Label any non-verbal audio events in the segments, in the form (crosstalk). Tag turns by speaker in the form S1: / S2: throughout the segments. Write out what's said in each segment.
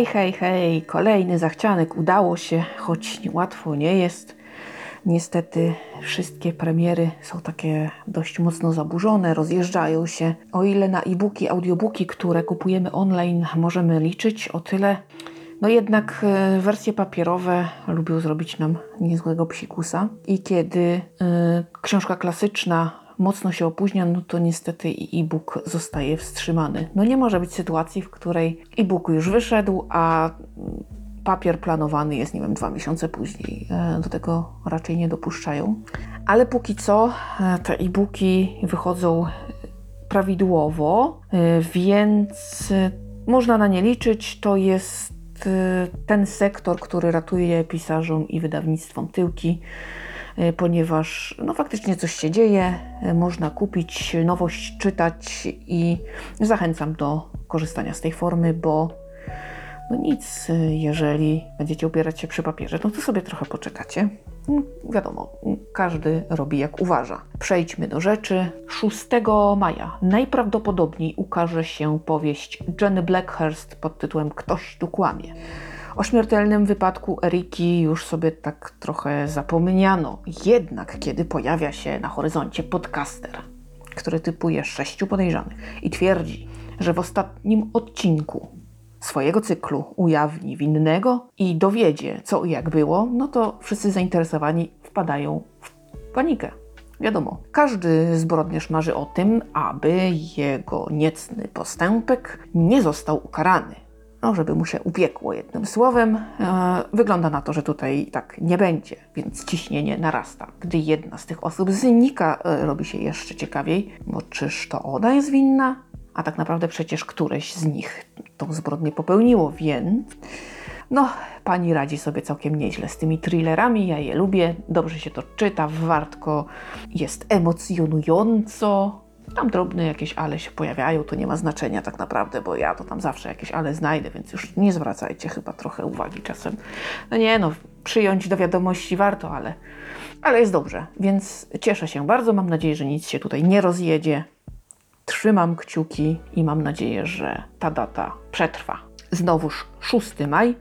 S1: Hej, hej, hej, kolejny zachcianek udało się, choć łatwo nie jest. Niestety wszystkie premiery są takie dość mocno zaburzone, rozjeżdżają się. O ile na e-booki, audiobooki, które kupujemy online możemy liczyć o tyle, no jednak e, wersje papierowe lubią zrobić nam niezłego psikusa. I kiedy y, książka klasyczna mocno się opóźnia, no to niestety e-book zostaje wstrzymany. No nie może być sytuacji, w której e-book już wyszedł, a papier planowany jest, nie wiem, dwa miesiące później. E, do tego raczej nie dopuszczają. Ale póki co e, te e-booki wychodzą prawidłowo, e, więc można na nie liczyć. To jest ten sektor, który ratuje pisarzom i wydawnictwom tyłki. E, ponieważ no, faktycznie coś się dzieje, e, można kupić nowość, czytać i zachęcam do korzystania z tej formy, bo no nic, e, jeżeli będziecie ubierać się przy papierze, no to sobie trochę poczekacie. No, wiadomo, każdy robi jak uważa. Przejdźmy do rzeczy. 6 maja najprawdopodobniej ukaże się powieść Jenny Blackhurst pod tytułem Ktoś tu kłamie. O śmiertelnym wypadku Eriki już sobie tak trochę zapomniano. Jednak kiedy pojawia się na horyzoncie podcaster, który typuje sześciu podejrzanych i twierdzi, że w ostatnim odcinku swojego cyklu ujawni winnego i dowiedzie, co i jak było, no to wszyscy zainteresowani wpadają w panikę. Wiadomo, każdy zbrodniarz marzy o tym, aby jego niecny postępek nie został ukarany no, żeby mu się upiekło jednym słowem. E, wygląda na to, że tutaj tak nie będzie, więc ciśnienie narasta. Gdy jedna z tych osób znika, e, robi się jeszcze ciekawiej, bo czyż to ona jest winna? A tak naprawdę przecież któreś z nich tą zbrodnię popełniło, więc... No, pani radzi sobie całkiem nieźle z tymi thrillerami, ja je lubię, dobrze się to czyta, wartko, jest emocjonująco, tam drobne jakieś ale się pojawiają, to nie ma znaczenia tak naprawdę, bo ja to tam zawsze jakieś ale znajdę, więc już nie zwracajcie chyba trochę uwagi czasem. No nie, no, przyjąć do wiadomości warto, ale, ale jest dobrze, więc cieszę się bardzo. Mam nadzieję, że nic się tutaj nie rozjedzie. Trzymam kciuki i mam nadzieję, że ta data przetrwa. Znowuż 6 maj.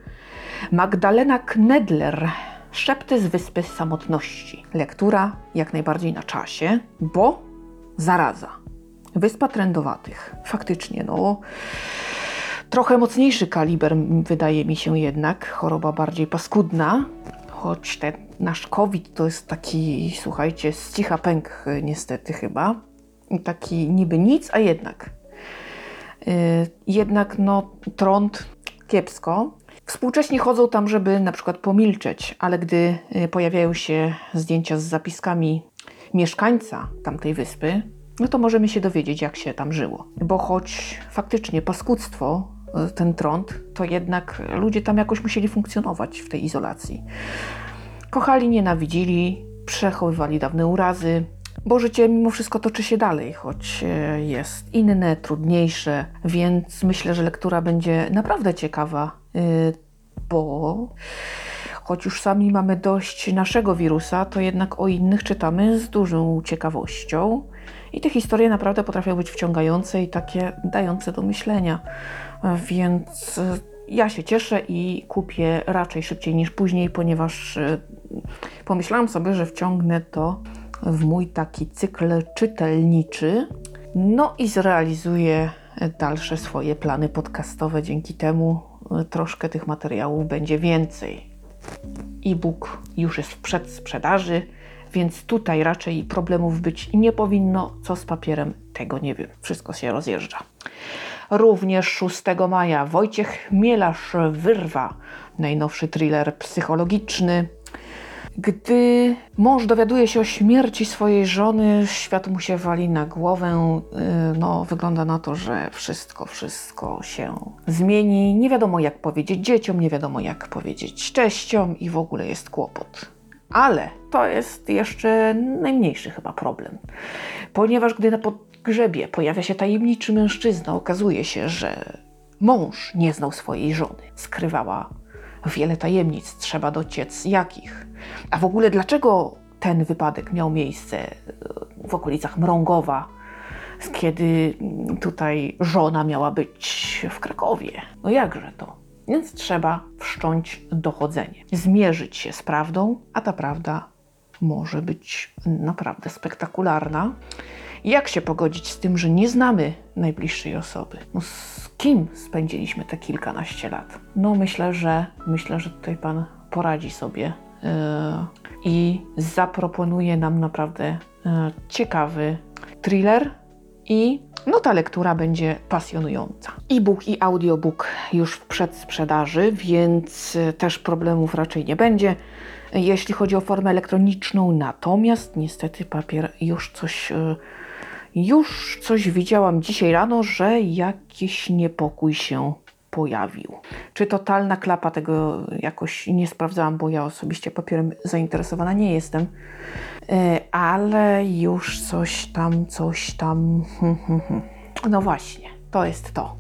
S1: Magdalena Knedler. Szepty z Wyspy Samotności. Lektura jak najbardziej na czasie, bo zaraza. Wyspa Trędowatych. Faktycznie, no. Trochę mocniejszy kaliber, wydaje mi się jednak. Choroba bardziej paskudna. Choć ten nasz COVID to jest taki, słuchajcie, z cicha pęk niestety chyba. Taki niby nic, a jednak. Yy, jednak no trąd kiepsko. Współcześnie chodzą tam, żeby na przykład pomilczeć, ale gdy y, pojawiają się zdjęcia z zapiskami mieszkańca tamtej wyspy, no to możemy się dowiedzieć, jak się tam żyło. Bo choć faktycznie paskudztwo, e, ten trąd, to jednak ludzie tam jakoś musieli funkcjonować w tej izolacji. Kochali, nienawidzili, przechowywali dawne urazy, bo życie mimo wszystko toczy się dalej, choć e, jest inne, trudniejsze, więc myślę, że lektura będzie naprawdę ciekawa, e, bo choć już sami mamy dość naszego wirusa, to jednak o innych czytamy z dużą ciekawością. I te historie naprawdę potrafią być wciągające i takie dające do myślenia. Więc e, ja się cieszę i kupię raczej szybciej niż później, ponieważ e, pomyślałam sobie, że wciągnę to w mój taki cykl czytelniczy. No i zrealizuję dalsze swoje plany podcastowe. Dzięki temu e, troszkę tych materiałów będzie więcej. E-book już jest w przedsprzedaży więc tutaj raczej problemów być nie powinno. Co z papierem? Tego nie wiem. Wszystko się rozjeżdża. Również 6 maja Wojciech Mielasz Wyrwa, najnowszy thriller psychologiczny. Gdy mąż dowiaduje się o śmierci swojej żony, świat mu się wali na głowę. Y, no, wygląda na to, że wszystko, wszystko się zmieni. Nie wiadomo jak powiedzieć dzieciom, nie wiadomo jak powiedzieć teściom i w ogóle jest kłopot. Ale to jest jeszcze najmniejszy chyba problem, ponieważ gdy na pogrzebie pojawia się tajemniczy mężczyzna, okazuje się, że mąż nie znał swojej żony, skrywała wiele tajemnic, trzeba dociec jakich. A w ogóle dlaczego ten wypadek miał miejsce w okolicach Mrągowa, kiedy tutaj żona miała być w Krakowie? No jakże to? Więc trzeba wszcząć dochodzenie, zmierzyć się z prawdą, a ta prawda może być naprawdę spektakularna. Jak się pogodzić z tym, że nie znamy najbliższej osoby? No, kim spędziliśmy te kilkanaście lat? No myślę, że myślę, że tutaj pan poradzi sobie yy, i zaproponuje nam naprawdę yy, ciekawy thriller i no ta lektura będzie pasjonująca. E-book i audiobook już w przedsprzedaży, więc e, też problemów raczej nie będzie. Jeśli chodzi o formę elektroniczną, natomiast niestety papier już coś yy, już coś widziałam dzisiaj rano, że jakiś niepokój się pojawił. Czy totalna klapa tego jakoś nie sprawdzałam, bo ja osobiście papierem zainteresowana nie jestem, e, ale już coś tam, coś tam. (laughs) No właśnie, to jest to.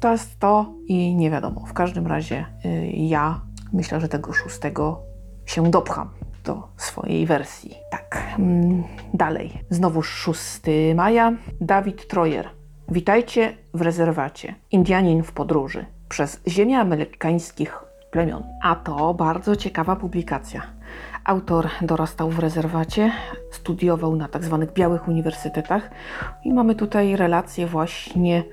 S1: To jest to i nie wiadomo. W każdym razie e, ja myślę, że tego szóstego się dopcham do swojej wersji. Tak, mm, dalej. Znowu 6 maja. Dawid Trojer. Witajcie w rezerwacie. Indianin w podróży przez ziemię amerykańskich plemion. A to bardzo ciekawa publikacja. Autor dorastał w rezerwacie, studiował na tak zwanych białych uniwersytetach i mamy tutaj relację właśnie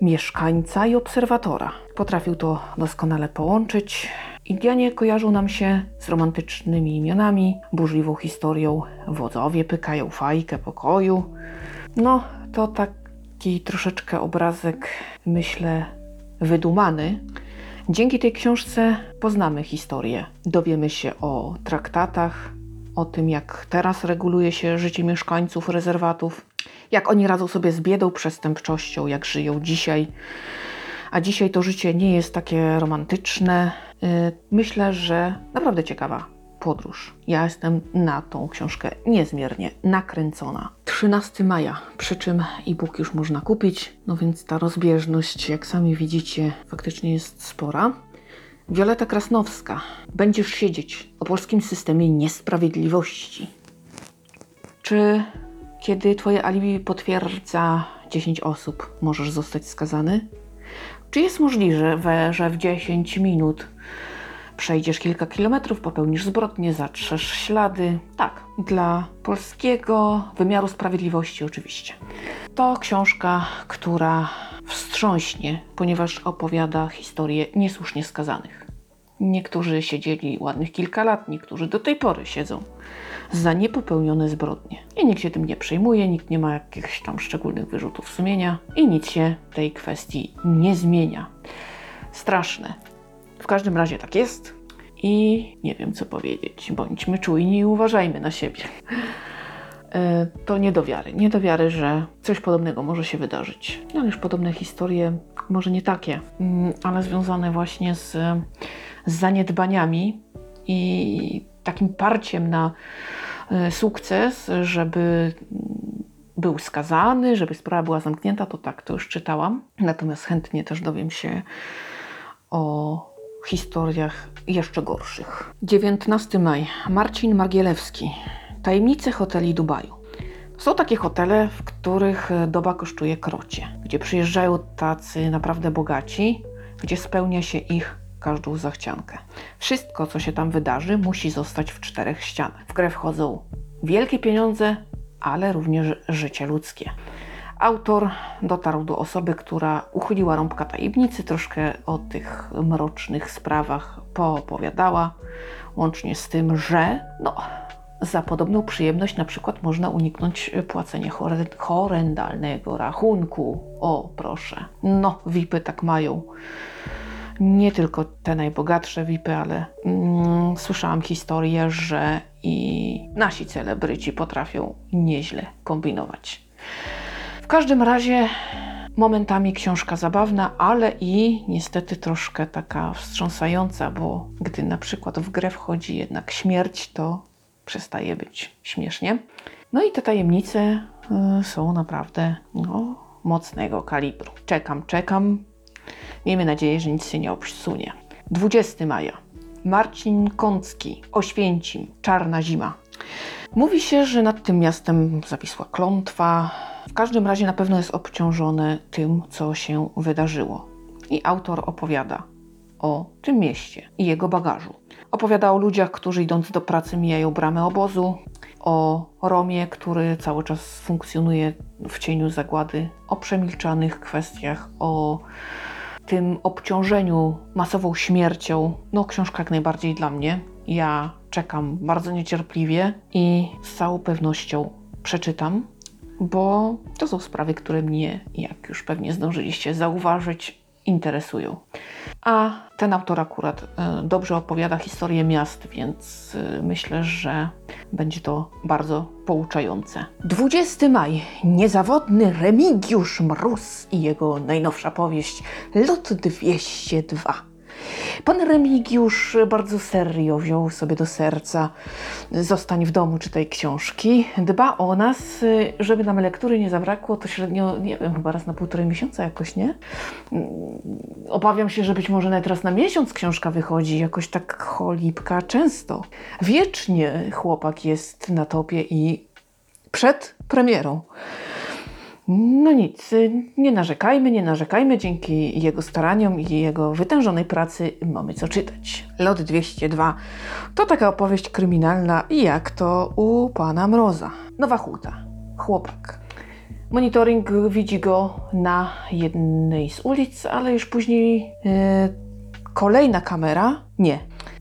S1: mieszkańca i obserwatora. Potrafił to doskonale połączyć. Indianie kojarzą nam się z romantycznymi imionami, burzliwą historią. Wodzowie pykają fajkę pokoju. No, to taki troszeczkę obrazek, myślę, wydumany. Dzięki tej książce poznamy historię. Dowiemy się o traktatach, o tym, jak teraz reguluje się życie mieszkańców rezerwatów, jak oni radzą sobie z biedą, przestępczością, jak żyją dzisiaj. A dzisiaj to życie nie jest takie romantyczne. Y, myślę, że naprawdę ciekawa podróż. Ja jestem na tą książkę niezmiernie nakręcona. 13 maja, przy czym e-book już można kupić, no więc ta rozbieżność, jak sami widzicie, faktycznie jest spora. Wioleta Krasnowska. Będziesz siedzieć o polskim systemie niesprawiedliwości. Czy kiedy twoje alibi potwierdza 10 osób, możesz zostać skazany? Czy jest możliwe, że w 10 minut przejdziesz kilka kilometrów, popełnisz zbrodnię, zatrzesz ślady? Tak, dla polskiego wymiaru sprawiedliwości oczywiście. To książka, która wstrząśnie, ponieważ opowiada historię niesłusznie skazanych. Niektórzy siedzieli ładnych kilka lat, niektórzy do tej pory siedzą za niepopełnione zbrodnie. I nikt się tym nie przejmuje, nikt nie ma jakichś tam szczególnych wyrzutów sumienia i nic się tej kwestii nie zmienia. Straszne. W każdym razie tak jest i nie wiem co powiedzieć. Bądźmy czujni i uważajmy na siebie. E, to nie do wiary. Nie do wiary, że coś podobnego może się wydarzyć. No, już podobne historie, może nie takie, mm, ale związane właśnie z, z zaniedbaniami i takim parciem na e, sukces, żeby był skazany, żeby sprawa była zamknięta, to tak, to już czytałam. Natomiast chętnie też dowiem się o historiach jeszcze gorszych. 19 maj. Marcin Margielewski. Tajemnice hoteli Dubaju. Są takie hotele, w których doba kosztuje krocie, gdzie przyjeżdżają tacy naprawdę bogaci, gdzie spełnia się ich każdą zachciankę. Wszystko, co się tam wydarzy, musi zostać w czterech ścianach. W grę wchodzą wielkie pieniądze, ale również życie ludzkie. Autor dotarł do osoby, która uchyliła rąbka tajemnicy, troszkę o tych mrocznych sprawach poopowiadała, łącznie z tym, że no, za podobną przyjemność na przykład można uniknąć płacenia horrendalnego rachunku. O, proszę. No, VIPy tak mają nie tylko te najbogatsze VIPy, ale mm, słyszałam historię, że i nasi celebryci potrafią nieźle kombinować. W każdym razie momentami książka zabawna, ale i niestety troszkę taka wstrząsająca, bo gdy na przykład w grę wchodzi jednak śmierć, to przestaje być śmiesznie. No i te tajemnice y, są naprawdę no, mocnego kalibru. Czekam, czekam. Miejmy nadzieję, że nic się nie obsunie. 20 maja. Marcin Kącki, Oświęcim, Czarna Zima. Mówi się, że nad tym miastem zawisła klątwa. W każdym razie na pewno jest obciążone tym, co się wydarzyło. I autor opowiada o tym mieście i jego bagażu. Opowiada o ludziach, którzy idąc do pracy mijają bramę obozu, o Romie, który cały czas funkcjonuje w cieniu zagłady, o przemilczanych kwestiach, o tym obciążeniu masową śmiercią. No, książka jak najbardziej dla mnie. Ja czekam bardzo niecierpliwie i z całą pewnością przeczytam, bo to są sprawy, które mnie, jak już pewnie zdążyliście zauważyć, interesują. A ten autor akurat e, dobrze opowiada historię miast, więc e, myślę, że będzie to bardzo pouczające. 20 maj. Niezawodny Remigiusz Mróz i jego najnowsza powieść Lot 202. Pan Remigiusz bardzo serio wziął sobie do serca zostań w domu, czytaj książki. Dba o nas, żeby nam lektury nie zabrakło, to średnio, nie wiem, chyba raz na półtorej miesiąca jakoś, nie? Obawiam się, że być może nawet raz na miesiąc książka wychodzi, jakoś tak cholipka często. Wiecznie chłopak jest na topie i przed premierą. No nic, nie narzekajmy, nie narzekajmy. Dzięki jego staraniom i jego wytężonej pracy mamy co czytać. Lot 202 to taka opowieść kryminalna, jak to u pana Mroza. Nowa Huta, chłopak. Monitoring widzi go na jednej z ulic, ale już później yy, kolejna kamera nie.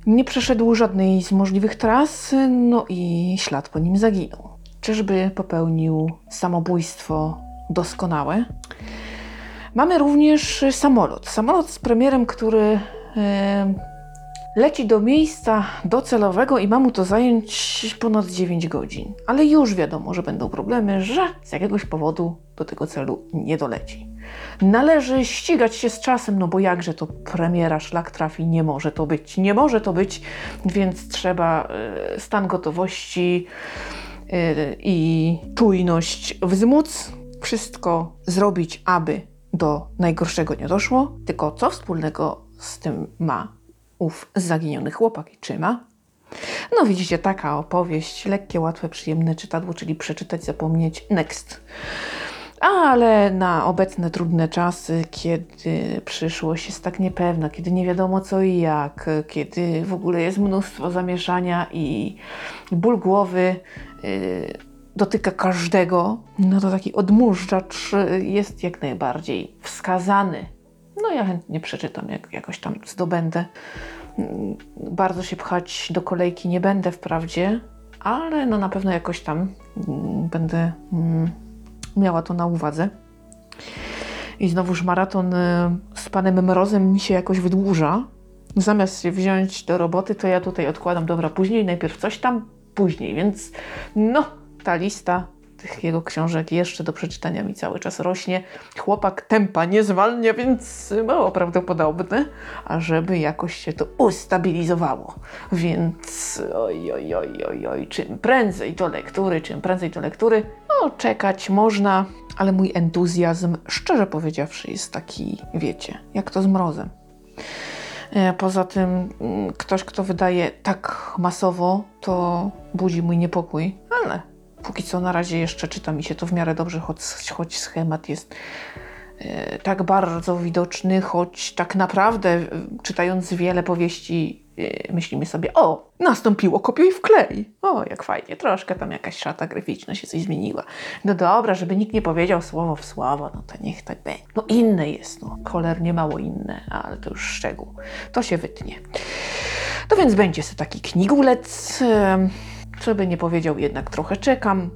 S1: Nie przeszedł żadnej z możliwych tras, no i ślad po nim zaginął. Czyżby popełnił samobójstwo doskonałe. Mamy również samolot. Samolot z premierem, który e, leci do miejsca docelowego i ma mu to zająć ponad 9 godzin. Ale już wiadomo, że będą problemy, że z jakiegoś powodu do tego celu nie doleci. Należy ścigać się z czasem, no bo jakże to premiera szlak trafi, nie może to być, nie może to być, więc trzeba e, stan gotowości i czujność wzmóc wszystko zrobić, aby do najgorszego nie doszło, tylko co wspólnego z tym ma ów zaginiony chłopak i czy ma? No widzicie, taka opowieść, lekkie, łatwe, przyjemne czytadło, czyli przeczytać, zapomnieć, next. Ale na obecne trudne czasy, kiedy przyszłość jest tak niepewna, kiedy nie wiadomo co i jak, kiedy w ogóle jest mnóstwo zamieszania i ból głowy, yy, dotyka każdego, no to taki odmurzacz jest jak najbardziej wskazany. No ja chętnie przeczytam, jak jakoś tam zdobędę. Bardzo się pchać do kolejki nie będę wprawdzie, ale no na pewno jakoś tam mm, będę mm, miała to na uwadze. I znowuż maraton y, z panem Mrozem mi się jakoś wydłuża. Zamiast się wziąć do roboty, to ja tutaj odkładam, dobra, później, najpierw coś tam, później, więc no, ta lista tych jego książek jeszcze do przeczytania mi cały czas rośnie. Chłopak tempa nie zwalnia, więc mało prawdopodobne, ażeby jakoś się to ustabilizowało. Więc oj, oj, oj, oj, oj, czym prędzej do lektury, czym prędzej do lektury, no czekać można, ale mój entuzjazm, szczerze powiedziawszy, jest taki, wiecie, jak to z mrozem. E, poza tym, mm, ktoś, kto wydaje tak masowo, to budzi mój niepokój, ale póki co na razie jeszcze czyta mi się to w miarę dobrze, choć, choć schemat jest e, tak bardzo widoczny, choć tak naprawdę e, czytając wiele powieści e, myślimy sobie, o, nastąpiło kopiuj w klej. O, jak fajnie, troszkę tam jakaś szata graficzna się coś zmieniła. No dobra, żeby nikt nie powiedział słowo w słowo, no to niech tak będzie. No inne jest, no, cholernie mało inne, ale to już szczegół. To się wytnie. No więc będzie sobie taki knigulec. Co by nie powiedział, jednak trochę czekam.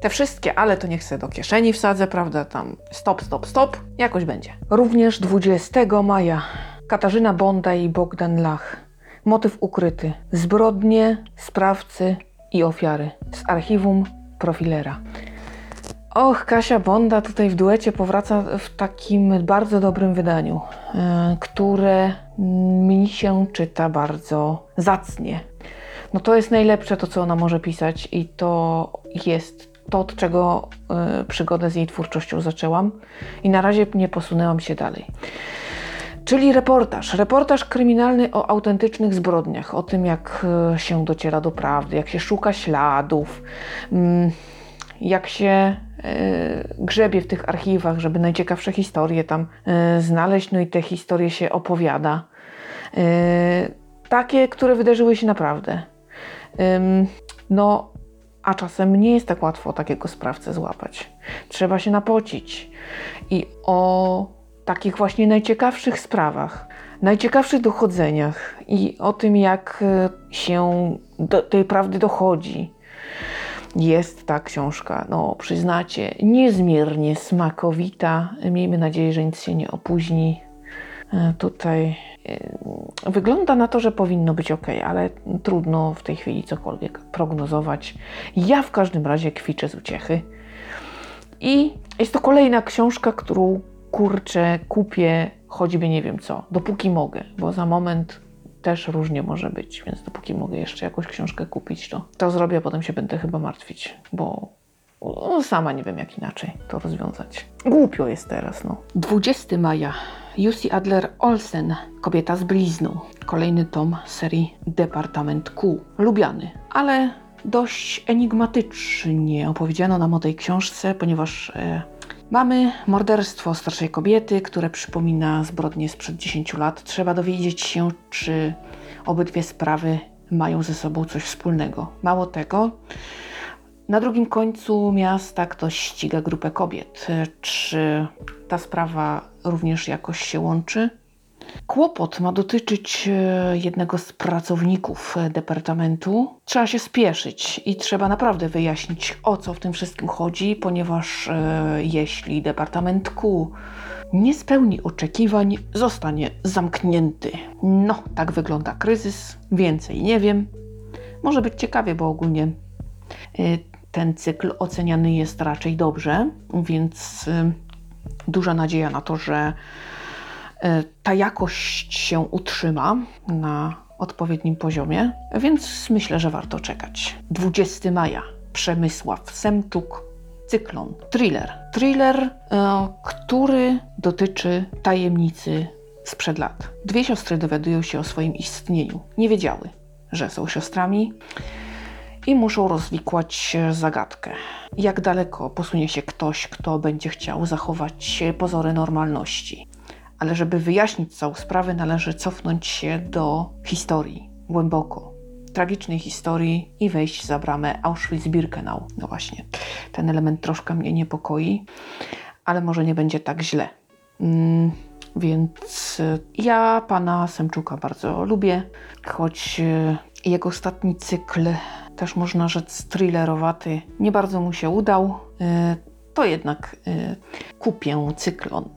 S1: Te wszystkie, ale to niech se do kieszeni wsadzę, prawda? Tam stop, stop, stop, jakoś będzie. Również 20 maja Katarzyna Bonda i Bogdan Lach. Motyw ukryty. Zbrodnie, sprawcy i ofiary. Z archiwum profilera. Och, Kasia Bonda tutaj w duecie powraca w takim bardzo dobrym wydaniu, yy, które mi się czyta bardzo zacnie no to jest najlepsze to, co ona może pisać i to jest to, od czego y, przygodę z jej twórczością zaczęłam i na razie nie posunęłam się dalej. Czyli reportaż. Reportaż kryminalny o autentycznych zbrodniach, o tym, jak y, się dociera do prawdy, jak się szuka śladów, y, jak się y, grzebie w tych archiwach, żeby najciekawsze historie tam y, znaleźć, no i te historie się opowiada. Yy, takie, które wydarzyły się naprawdę. No, a czasem nie jest tak łatwo takiego sprawcę złapać. Trzeba się napocić. I o takich właśnie najciekawszych sprawach, najciekawszych dochodzeniach i o tym, jak y, się do tej prawdy dochodzi, jest ta książka, no przyznacie, niezmiernie smakowita. Miejmy nadzieję, że nic się nie opóźni. E, Tutaj wygląda na to, że powinno być ok, ale trudno w tej chwili cokolwiek prognozować. Ja w każdym razie kwiczę z uciechy. I jest to kolejna książka, którą kurczę, kupię choćby nie wiem co, dopóki mogę, bo za moment też różnie może być, więc dopóki mogę jeszcze jakąś książkę kupić, to, to zrobię, a potem się będę chyba martwić, bo no, sama nie wiem jak inaczej to rozwiązać. Głupio jest teraz, no. 20 maja. Jussi Adler Olsen, Kobieta z blizną. Kolejny tom serii Departament Q. Lubiany, ale dość enigmatycznie opowiedziano nam o tej książce, ponieważ e, mamy morderstwo starszej kobiety, które przypomina zbrodnie sprzed 10 lat. Trzeba dowiedzieć się, czy obydwie sprawy mają ze sobą coś wspólnego. Mało tego, na drugim końcu miasta ktoś ściga grupę kobiet. Czy ta sprawa również jakoś się łączy? Kłopot ma dotyczyć e, jednego z pracowników e, departamentu. Trzeba się spieszyć i trzeba naprawdę wyjaśnić, o co w tym wszystkim chodzi, ponieważ e, jeśli departament Q nie spełni oczekiwań, zostanie zamknięty. No, tak wygląda kryzys. Więcej nie wiem. Może być ciekawie, bo ogólnie y, ten cykl oceniany jest raczej dobrze, więc y, duża nadzieja na to, że y, ta jakość się utrzyma na odpowiednim poziomie, więc myślę, że warto czekać. 20 maja. Przemysław Semczuk, Cyklon. Thriller. Thriller, y, który dotyczy tajemnicy sprzed lat. Dwie siostry dowiadują się o swoim istnieniu. Nie wiedziały, że są siostrami i muszą rozwikłać zagadkę. Jak daleko posunie się ktoś, kto będzie chciał zachować pozory normalności. Ale żeby wyjaśnić całą sprawę, należy cofnąć się do historii, głęboko, tragicznej historii i wejść za bramę Auschwitz-Birkenau. No właśnie, ten element troszkę mnie niepokoi, ale może nie będzie tak źle. Mm, więc y, ja pana Semczuka bardzo lubię, choć jego ostatni cykl, też można rzec thrillerowaty, nie bardzo mu się udał, y, to jednak y, kupię cyklon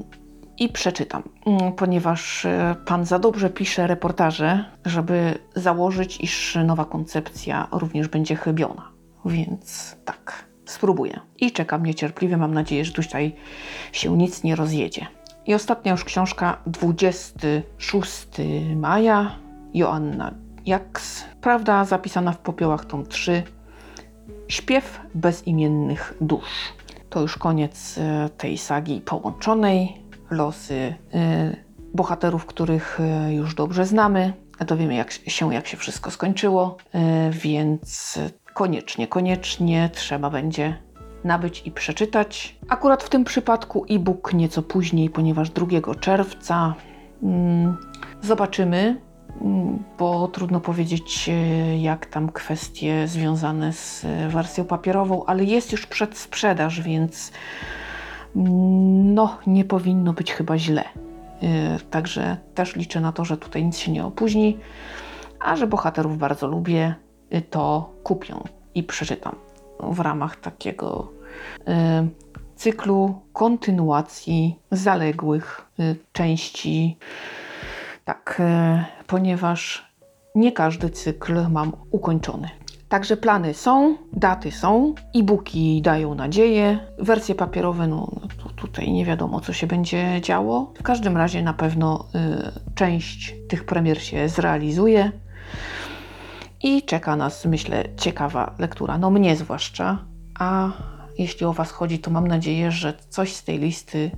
S1: i przeczytam, mm, ponieważ y, pan za dobrze pisze reportaże, żeby założyć, iż nowa koncepcja również będzie chybiona. Więc tak, spróbuję. I czekam niecierpliwie, mam nadzieję, że tutaj się nic nie rozjedzie. I ostatnia już książka, 26 maja, Joanna Jaks. Prawda zapisana w popiołach tom 3. Śpiew bezimiennych dusz. To już koniec e, tej sagi połączonej. Losy e, bohaterów, których e, już dobrze znamy. Dowiemy jak się, jak się wszystko skończyło, więc koniecznie, koniecznie trzeba będzie nabyć i przeczytać. Akurat w tym przypadku e-book nieco później, ponieważ 2 czerwca mm, zobaczymy, bo trudno powiedzieć, e, jak tam kwestie związane z e, wersją papierową, ale jest już przedsprzedaż, więc mm, no, nie powinno być chyba źle. E, Także też liczę na to, że tutaj nic się nie opóźni, a że bohaterów bardzo lubię, to kupię i przeczytam w ramach takiego cyklu kontynuacji zaległych części. Tak, ponieważ nie każdy cykl mam ukończony. Także plany są, daty są, e-booki dają nadzieję, wersje papierowe, no, no tu, tutaj nie wiadomo, co się będzie działo. W każdym razie na pewno y, część tych premier się zrealizuje i czeka nas, myślę, ciekawa lektura. No mnie zwłaszcza, a jeśli o Was chodzi, to mam nadzieję, że coś z tej listy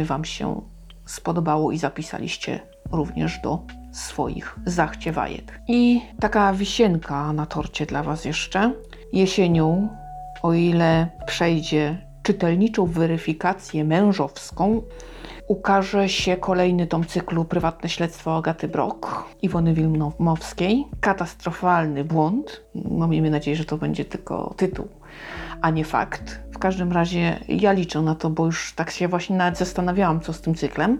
S1: y, Wam się spodobało i zapisaliście również do swoich zachciewajek. I taka wisienka na torcie dla Was jeszcze. Jesienią, o ile przejdzie czytelniczą weryfikację mężowską ukaże się kolejny tom cyklu Prywatne śledztwo Agaty Brok, Iwony Wilmowskiej. Katastrofalny błąd. No, miejmy nadzieję, że to będzie tylko tytuł, a nie fakt. W każdym razie ja liczę na to, bo już tak się właśnie nawet zastanawiałam, co z tym cyklem.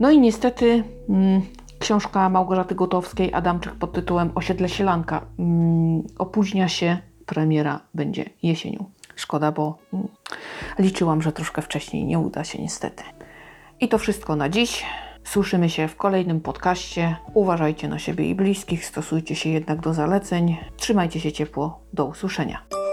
S1: No i niestety mm, książka Małgorzaty Gotowskiej, Adamczyk pod tytułem Osiedle Sielanka mm, opóźnia się, premiera będzie jesienią. Szkoda, bo mm, liczyłam, że troszkę wcześniej nie uda się niestety. I to wszystko na dziś. Słyszymy się w kolejnym podcaście. Uważajcie na siebie i bliskich, stosujcie się jednak do zaleceń. Trzymajcie się ciepło. Do usłyszenia.